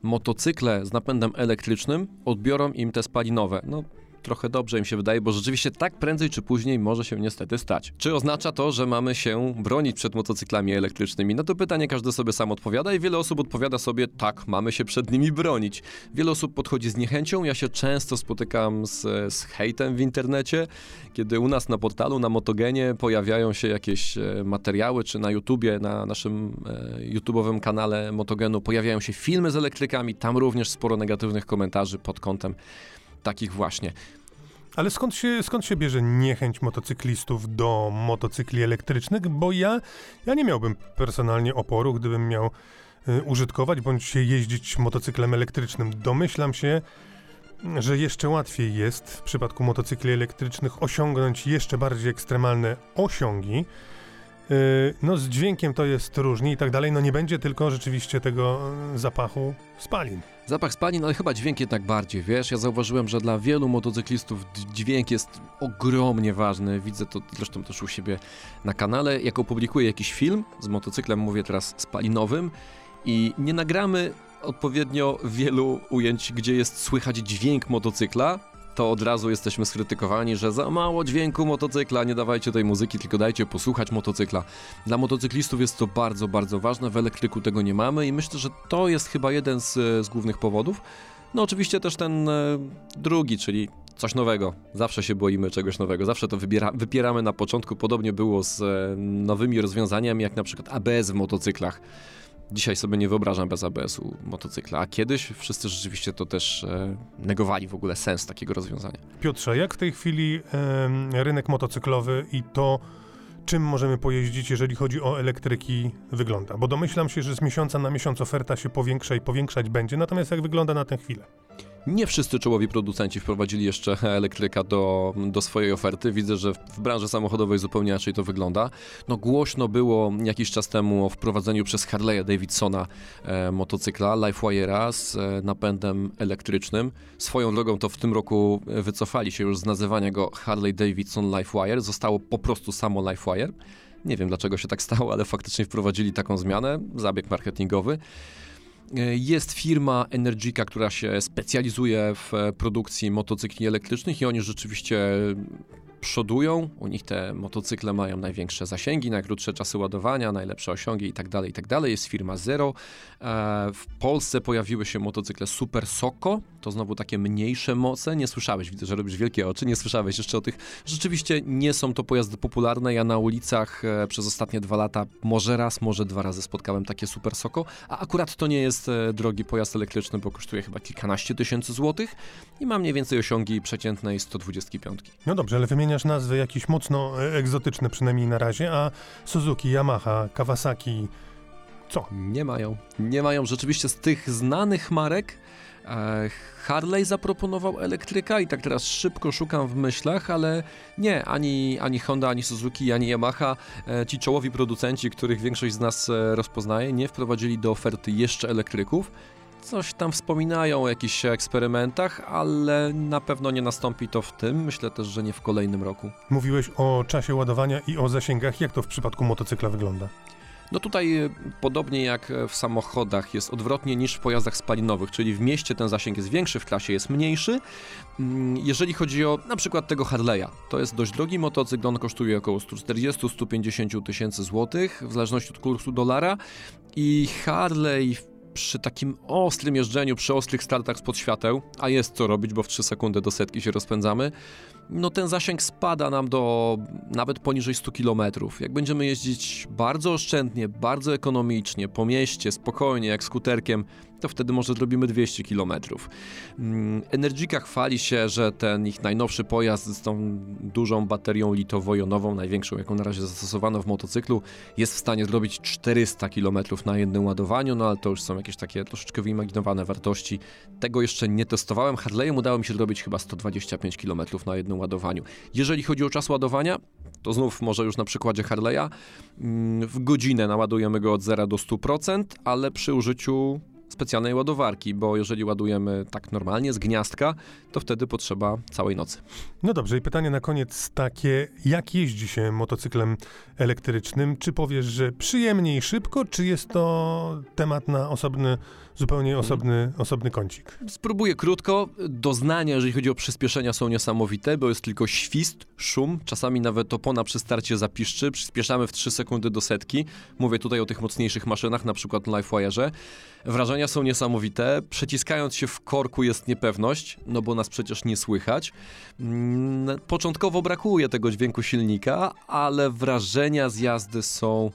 motocykle z napędem elektrycznym odbiorą im te spalinowe. No, trochę dobrze im się wydaje, bo rzeczywiście tak prędzej czy później może się niestety stać. Czy oznacza to, że mamy się bronić przed motocyklami elektrycznymi? No to pytanie każdy sobie sam odpowiada i wiele osób odpowiada sobie tak, mamy się przed nimi bronić. Wiele osób podchodzi z niechęcią, ja się często spotykam z, z hejtem w internecie, kiedy u nas na portalu, na Motogenie pojawiają się jakieś e, materiały, czy na YouTubie, na naszym e, YouTube'owym kanale Motogenu pojawiają się filmy z elektrykami, tam również sporo negatywnych komentarzy pod kątem takich właśnie. Ale skąd się, skąd się bierze niechęć motocyklistów do motocykli elektrycznych? Bo ja, ja nie miałbym personalnie oporu, gdybym miał y, użytkować bądź jeździć motocyklem elektrycznym. Domyślam się, że jeszcze łatwiej jest w przypadku motocykli elektrycznych osiągnąć jeszcze bardziej ekstremalne osiągi Yy, no z dźwiękiem to jest różnie i tak dalej, no nie będzie tylko rzeczywiście tego yy, zapachu spalin. Zapach spalin, ale chyba dźwięk jednak bardziej, wiesz? Ja zauważyłem, że dla wielu motocyklistów dźwięk jest ogromnie ważny. Widzę to zresztą też u siebie na kanale. Jak opublikuję jakiś film z motocyklem, mówię teraz spalinowym i nie nagramy odpowiednio wielu ujęć, gdzie jest słychać dźwięk motocykla, to od razu jesteśmy skrytykowani, że za mało dźwięku motocykla, nie dawajcie tej muzyki, tylko dajcie posłuchać motocykla. Dla motocyklistów jest to bardzo, bardzo ważne, w elektryku tego nie mamy i myślę, że to jest chyba jeden z, z głównych powodów. No oczywiście też ten e, drugi, czyli coś nowego. Zawsze się boimy czegoś nowego, zawsze to wybiera, wypieramy na początku. Podobnie było z e, nowymi rozwiązaniami, jak na przykład ABS w motocyklach. Dzisiaj sobie nie wyobrażam bez ABS-u motocykla, a kiedyś wszyscy rzeczywiście to też e, negowali w ogóle sens takiego rozwiązania. Piotrze, jak w tej chwili em, rynek motocyklowy i to, czym możemy pojeździć, jeżeli chodzi o elektryki, wygląda? Bo domyślam się, że z miesiąca na miesiąc oferta się powiększa i powiększać będzie, natomiast jak wygląda na tę chwilę? Nie wszyscy czołowi producenci wprowadzili jeszcze elektryka do, do swojej oferty. Widzę, że w branży samochodowej zupełnie inaczej to wygląda. No głośno było jakiś czas temu o wprowadzeniu przez Harley'a Davidsona e, motocykla LifeWire'a z e, napędem elektrycznym. Swoją drogą to w tym roku wycofali się już z nazywania go Harley Davidson LifeWire. Zostało po prostu samo LifeWire. Nie wiem dlaczego się tak stało, ale faktycznie wprowadzili taką zmianę, zabieg marketingowy. E, Jest firma Energica, która się specjalizuje w e, produkcji motocykli elektrycznych i oni rzeczywiście przodują. U nich te motocykle mają największe zasięgi, najkrótsze czasy ładowania, najlepsze osiągi itd. itd. Jest firma Zero. E, W Polsce pojawiły się motocykle Super Soko. To znowu takie mniejsze moce. Nie słyszałeś, widzę, że robisz wielkie oczy, nie słyszałeś jeszcze o tych. Rzeczywiście nie są to pojazdy popularne. Ja na ulicach e, przez ostatnie dwa lata może raz, może dwa razy spotkałem takie Super Soko, a akurat to nie jest e, drogi pojazd elektryczny, bo kosztuje chyba kilkanaście tysięcy złotych i ma mniej więcej osiągi przeciętnej 125. No dobrze, ale wymieniasz nazwy jakieś mocno e, egzotyczne przynajmniej na razie, a Suzuki, Yamaha, Kawasaki, co? Nie mają. Nie mają. Rzeczywiście z tych znanych marek Harley zaproponował elektryka i tak teraz szybko szukam w myślach, ale nie, ani, ani Honda, ani Suzuki, ani Yamaha, e, ci czołowi producenci, których większość z nas e, rozpoznaje, nie wprowadzili do oferty jeszcze elektryków. Coś tam wspominają o jakichś eksperymentach, ale na pewno nie nastąpi to w tym. Myślę też, że nie w kolejnym roku. Mówiłeś o czasie ładowania i o zasięgach. Jak to w przypadku motocykla wygląda? No tutaj e, podobnie jak e, w samochodach jest odwrotnie niż w pojazdach spalinowych, czyli w mieście ten zasięg jest większy, w klasie jest mniejszy. Mm, Jeżeli chodzi o na przykład tego Harley'a, to jest dość drogi motocykl, on kosztuje około 140-150 tysięcy złotych, w zależności od kursu dolara i Harley przy takim ostrym jeżdżeniu, przy ostrych startach spod świateł, a jest co robić, bo w 3 sekundy do setki się rozpędzamy, no ten zasięg spada nam do nawet poniżej 100 km. Jak będziemy jeździć bardzo oszczędnie, bardzo ekonomicznie, po mieście, spokojnie, jak skuterkiem, to wtedy może zrobimy 200 km. Energica chwali się, że ten ich najnowszy pojazd z tą dużą baterią litowo-jonową, największą jaką na razie zastosowano w motocyklu, jest w stanie zrobić 400 km na jednym ładowaniu, no ale to już są jakieś takie troszeczkę wyimaginowane wartości. Tego jeszcze nie testowałem. Harley'em udało mi się zrobić chyba 125 km na jednym ładowaniu. Jeżeli chodzi o czas ładowania, to znów może już na przykładzie Harley'a, mm, w godzinę naładujemy go od 0 do 100%, ale przy użyciu specjalnej ładowarki, bo jeżeli ładujemy tak normalnie z gniazdka, to wtedy potrzeba całej nocy. No dobrze, i pytanie na koniec takie, jak jeździ się motocyklem elektrycznym? Czy powiesz, że przyjemnie i szybko, czy jest to temat na osobny, zupełnie osobny, osobny kącik? Spróbuję krótko. Doznania, jeżeli chodzi o przyspieszenia, są niesamowite, bo jest tylko świst, szum, czasami nawet opona przy starcie zapiszczy. Przyspieszamy w 3 sekundy do setki. Mówię tutaj o tych mocniejszych maszynach, na przykład LifeWire'ze. Wrażenia są niesamowite. Przeciskając się w korku jest niepewność, no bo nas przecież nie słychać. Mm, Początkowo brakuje tego dźwięku silnika, ale wrażenia z jazdy są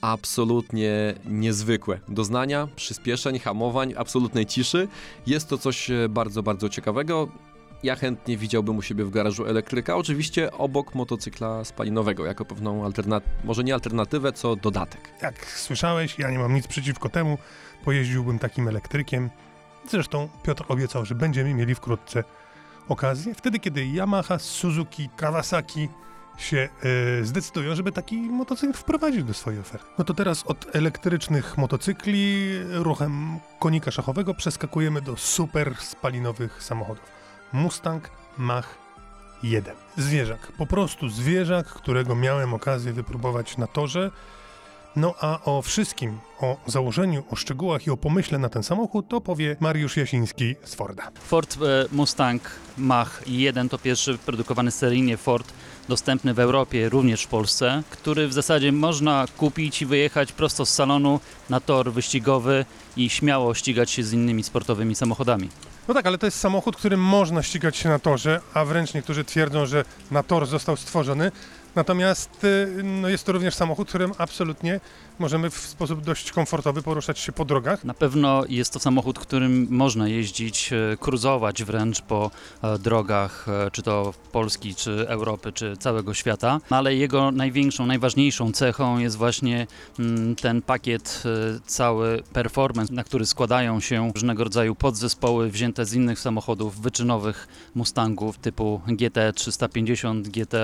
absolutnie niezwykłe. Doznania, przyspieszeń, hamowań, absolutnej ciszy. Jest to coś e, bardzo, bardzo ciekawego. Ja chętnie widziałbym u siebie w garażu elektryka, oczywiście obok motocykla spalinowego, jako pewną alternatywę, może nie alternatywę, co dodatek. Jak słyszałeś, ja nie mam nic przeciwko temu, pojeździłbym takim elektrykiem. Zresztą Piotr obiecał, że będziemy mieli wkrótce okazję, wtedy kiedy Yamaha, Suzuki, Kawasaki się e, zdecydują, żeby taki motocykl wprowadzić do swojej oferty. No to teraz od elektrycznych motocykli ruchem konika szachowego przeskakujemy do super spalinowych samochodów. Mustang Mach 1. Zwierzak, po prostu zwierzak, którego miałem okazję wypróbować na torze. No a o wszystkim, o założeniu, o szczegółach i o pomyśle na ten samochód to powie Mariusz Jasiński z Forda. Ford e, Mustang Mach 1 to pierwszy produkowany seryjnie Ford dostępny w Europie, również w Polsce, który w zasadzie można kupić i wyjechać prosto z salonu na tor wyścigowy i śmiało ścigać się z innymi sportowymi samochodami. No tak, ale to jest samochód, którym można ścigać się na torze, a wręcz niektórzy twierdzą, że na tor został stworzony. Natomiast y, no jest to również samochód, którym absolutnie możemy w sposób dość komfortowy poruszać się po drogach. Na pewno jest to samochód, którym można jeździć, e, cruzować wręcz po e, drogach, e, czy to Polski, czy Europy, czy całego świata, ale jego największą, najważniejszą cechą jest właśnie mm, ten pakiet cały performance, na który składają się różnego rodzaju podzespoły wzięte z innych samochodów wyczynowych Mustangów typu GT 350, GT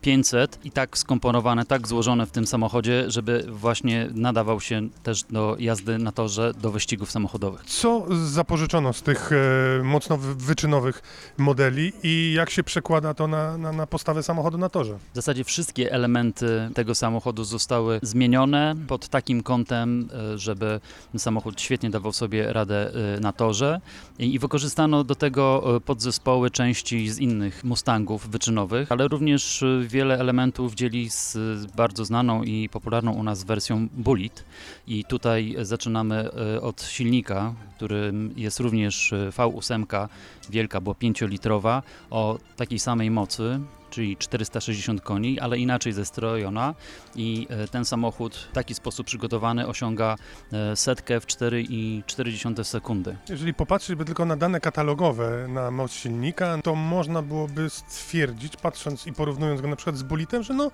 500 i tak skomponowane, tak złożone w tym samochodzie, żeby właśnie nadawał się też do jazdy na torze, do wyścigów samochodowych. Co zapożyczono z tych e, mocno wyczynowych modeli i jak się przekłada to na, na, na postawę samochodu na torze? W zasadzie wszystkie elementy tego samochodu zostały zmienione pod takim kątem, e, żeby samochód świetnie dawał sobie radę e, na torze i, i wykorzystano do tego e, podzespoły części z innych Mustangów wyczynowych, ale również wiele elementów dzieli z bardzo znaną i popularną u nas wersją wersją Bullet i tutaj zaczynamy e, od silnika, którym jest również e, V8 wielka, bo 5-litrowa o takiej samej mocy, czyli 460 koni, ale inaczej zestrojona i e, ten samochód w taki sposób przygotowany osiąga setkę w 4,4 sekundy. Jeżeli popatrzeć by tylko na dane katalogowe na moc silnika, to można byłoby stwierdzić, patrząc i porównując go na przykład z Bullitem, że no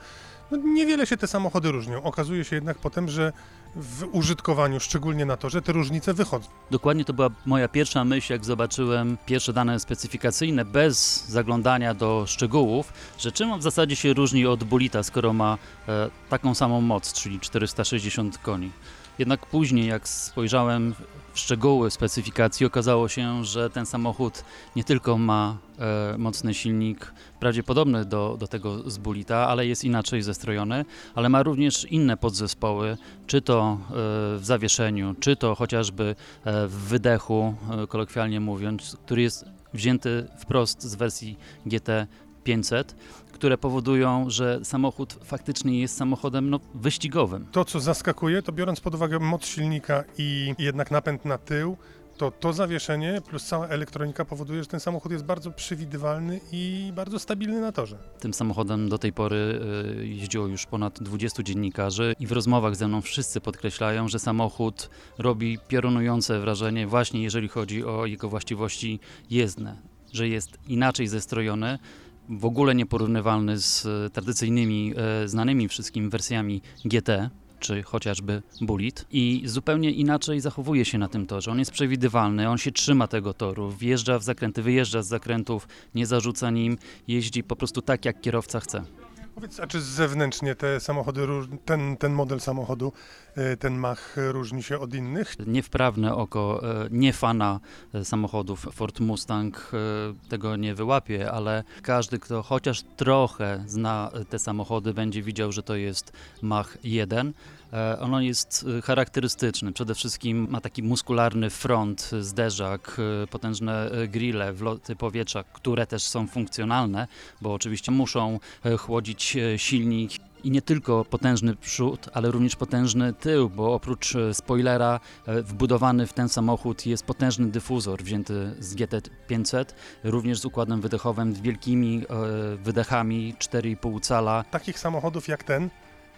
no, niewiele się te samochody różnią. Okazuje się jednak potem, że w użytkowaniu, szczególnie na torze, te różnice wychodzą. Dokładnie to była moja pierwsza myśl, jak zobaczyłem pierwsze dane specyfikacyjne, bez zaglądania do szczegółów, że czym on w zasadzie się różni od Bulita, skoro ma e, taką samą moc, czyli 460 koni. Jednak później, jak spojrzałem w szczegóły specyfikacji, okazało się, że ten samochód nie tylko ma e, mocny silnik, prawdopodobny do, do tego z Bulita, ale jest inaczej zestrojony, ale ma również inne podzespoły, czy to e, w zawieszeniu, czy to chociażby e, w wydechu, e, kolokwialnie mówiąc, który jest wzięty wprost z wersji GT 500 które powodują, że samochód faktycznie jest samochodem no, wyścigowym. To, co zaskakuje, to biorąc pod uwagę moc silnika i jednak napęd na tył, to to zawieszenie plus cała elektronika powoduje, że ten samochód jest bardzo przewidywalny i bardzo stabilny na torze. Tym samochodem do tej pory y, jeździło już ponad 20 dziennikarzy i w rozmowach ze mną wszyscy podkreślają, że samochód robi piorunujące wrażenie właśnie jeżeli chodzi o jego właściwości jezdne, że jest inaczej zestrojony, w ogóle nieporównywalny z e, tradycyjnymi, e, znanymi wszystkim wersjami GT, czy chociażby Bullet i zupełnie inaczej zachowuje się na tym torze. On jest przewidywalny, on się trzyma tego toru, wjeżdża w zakręty, wyjeżdża z zakrętów, nie zarzuca nim, jeździ po prostu tak, jak kierowca chce. Powiedz, a czy zewnętrznie te samochody, ten, ten model samochodu, e, ten Mach różni się od innych? Niewprawne oko, e, nie fana e, samochodów Ford Mustang tego nie wyłapie, ale każdy, kto chociaż trochę zna te samochody, będzie widział, że to jest Mach 1 E, ono jest e, charakterystyczny. Przede wszystkim ma taki muskularny front, zderzak, e, potężne grille, wloty powietrza, które też są funkcjonalne, bo oczywiście muszą chłodzić silnik i nie tylko potężny przód, ale również potężny tył, bo oprócz spoilera wbudowany w ten samochód jest potężny dyfuzor wzięty z GT500, również z układem wydechowym, z wielkimi wydechami 4,5 cala. Takich samochodów jak ten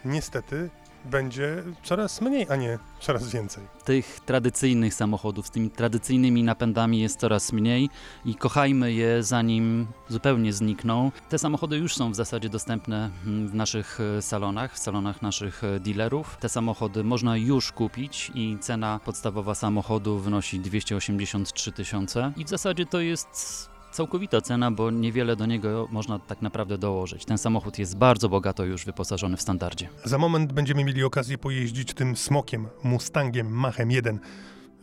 niestety będzie coraz mniej, a nie coraz więcej. Tych tradycyjnych samochodów z tymi tradycyjnymi napędami jest coraz mniej i kochajmy je zanim zupełnie znikną. Te samochody już są w zasadzie dostępne mm, w naszych e, salonach, w salonach naszych e, dealerów. Te samochody można już kupić i cena podstawowa samochodu wynosi 283 tysiące i w zasadzie to jest całkowita cena, bo niewiele do niego można tak naprawdę dołożyć. Ten samochód jest bardzo bogato już wyposażony w standardzie. Za moment będziemy mieli okazję pojeździć tym smokiem, Mustangiem Machem 1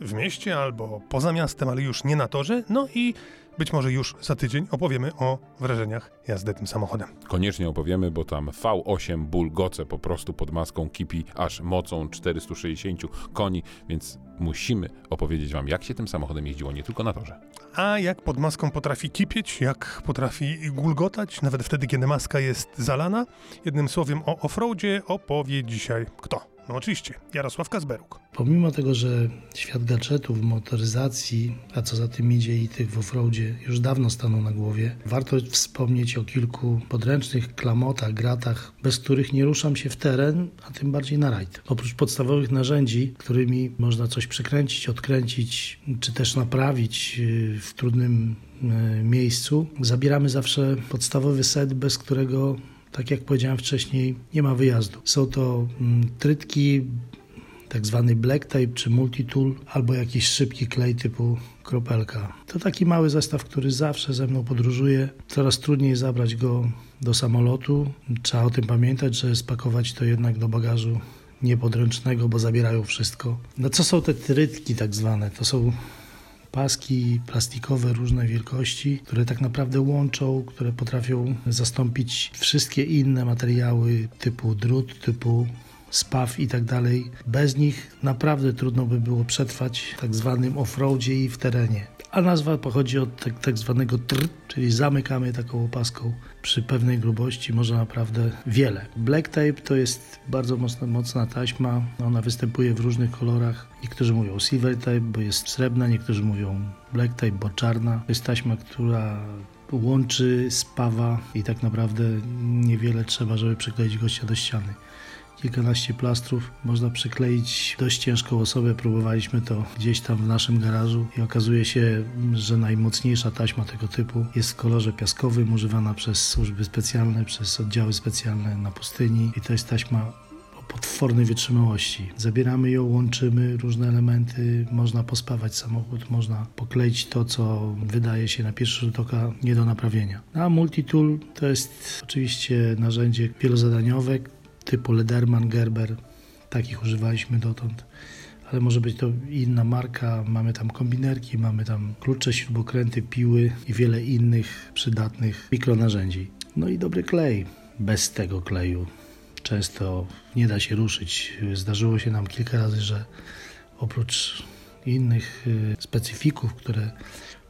w mieście albo poza miastem, ale już nie na torze. No i być może już za tydzień opowiemy o wrażeniach jazdy tym samochodem. Koniecznie opowiemy, bo tam V8 bulgoce po prostu pod maską kipi aż mocą 460 koni, więc musimy opowiedzieć wam, jak się tym samochodem jeździło nie tylko na torze. A jak pod maską potrafi kipieć, jak potrafi gulgotać, nawet wtedy, kiedy maska jest zalana. Jednym słowem o offroadzie opowie dzisiaj kto? No oczywiście, Jarosław Kazberuk. Pomimo tego, że świat gadżetów, motoryzacji, a co za tym idzie i tych w offroadzie już dawno stanął na głowie, warto wspomnieć o kilku podręcznych klamotach, gratach, bez których nie ruszam się w teren, a tym bardziej na rajd. Oprócz podstawowych narzędzi, którymi można coś przykręcić, odkręcić, czy też naprawić yy, w trudnym yy, miejscu, zabieramy zawsze podstawowy set, bez którego tak jak powiedziałem wcześniej, nie ma wyjazdu. Są to mm, trytki, tak zwany black tape czy multitool, albo jakiś szybki klej typu kropelka. To taki mały zestaw, który zawsze ze mną podróżuje. Coraz trudniej zabrać go do samolotu. Trzeba o tym pamiętać, że spakować to jednak do bagażu niepodręcznego, bo zabierają wszystko. No co są te trytki tak zwane? To są paski plastikowe różnej wielkości, które tak naprawdę łączą, które potrafią zastąpić wszystkie inne materiały typu drut, typu spaw i tak dalej. Bez nich naprawdę trudno by było przetrwać w tak zwanym offroadzie i w terenie. A nazwa pochodzi od tak, tak zwanego tr, czyli zamykamy taką opaską przy pewnej grubości, może naprawdę wiele. Black tape to jest bardzo mocna, mocna taśma, ona występuje w różnych kolorach. Niektórzy mówią silver tape, bo jest srebrna, niektórzy mówią black tape, bo czarna. To jest taśma, która łączy, spawa i tak naprawdę niewiele trzeba, żeby przykleić gościa do ściany kilkanaście plastrów. Można przykleić dość ciężką osobę. Próbowaliśmy to gdzieś tam w naszym garażu i okazuje się, że najmocniejsza taśma tego typu jest w kolorze piaskowym, używana przez służby specjalne, przez oddziały specjalne na pustyni i to jest taśma potwornej wytrzymałości. Zabieramy ją, łączymy różne elementy, można pospawać samochód, można pokleić to, co wydaje się na pierwszy rzut oka nie do naprawienia. A multitool to jest oczywiście narzędzie wielozadaniowe, typu Lederman, Gerber. Takich używaliśmy dotąd. Ale może być to inna marka. Mamy tam kombinerki, mamy tam klucze, śrubokręty, piły i wiele innych przydatnych mikronarzędzi. No i dobry klej. Bez tego kleju często nie da się ruszyć. Zdarzyło się nam kilka razy, że oprócz innych specyfików, które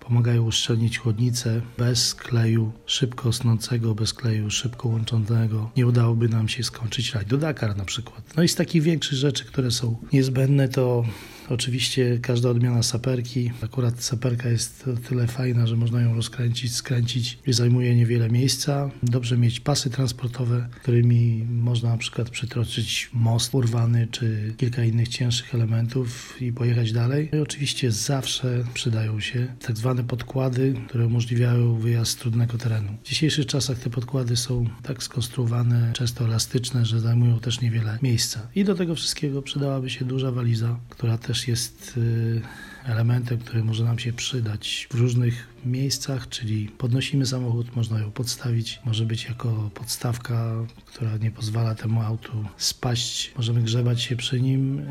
pomagają uszczelnić chłodnicę bez kleju szybko snącego, bez kleju szybko łączącego. Nie udałoby nam się skończyć rajd do Dakar na przykład. No i z takich większych rzeczy, które są niezbędne, to oczywiście każda odmiana saperki. Akurat saperka jest tyle fajna, że można ją rozkręcić, skręcić i zajmuje niewiele miejsca. Dobrze mieć pasy transportowe, którymi można na przykład przytroczyć most urwany czy kilka innych cięższych elementów i pojechać dalej. No i oczywiście zawsze przydają się tak zwane podkłady, które umożliwiają wyjazd z trudnego terenu. W dzisiejszych czasach te podkłady są tak skonstruowane, często elastyczne, że zajmują też niewiele miejsca. I do tego wszystkiego przydałaby się duża waliza, która też jest elementem, który może nam się przydać w różnych miejscach, czyli podnosimy samochód, można ją podstawić, może być jako podstawka, która nie pozwala temu autu spaść, możemy grzebać się przy nim.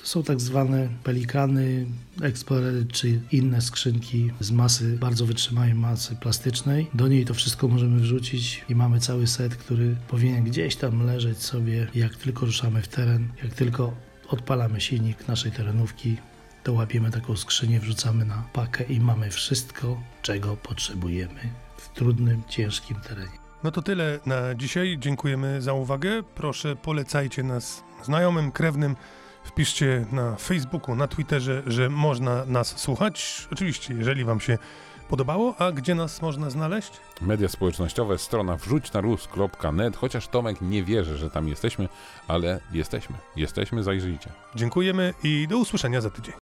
To są tak zwane pelikany, eksplorery czy inne skrzynki z masy, bardzo wytrzymałej masy plastycznej. Do niej to wszystko możemy wrzucić i mamy cały set, który powinien gdzieś tam leżeć sobie, jak tylko ruszamy w teren, jak tylko odpalamy silnik naszej terenówki, to łapiemy taką skrzynię, wrzucamy na pakę i mamy wszystko, czego potrzebujemy w trudnym, ciężkim terenie. No to tyle na dzisiaj. Dziękujemy za uwagę. Proszę polecajcie nas znajomym, krewnym. Wpiszcie na Facebooku, na Twitterze, że można nas słuchać. Oczywiście, jeżeli Wam się podobało. A gdzie nas można znaleźć? Media społecznościowe, strona wrzućnarus.net, chociaż Tomek nie wierzy, że tam jesteśmy, ale jesteśmy. Jesteśmy, zajrzyjcie. Dziękujemy i do usłyszenia za tydzień.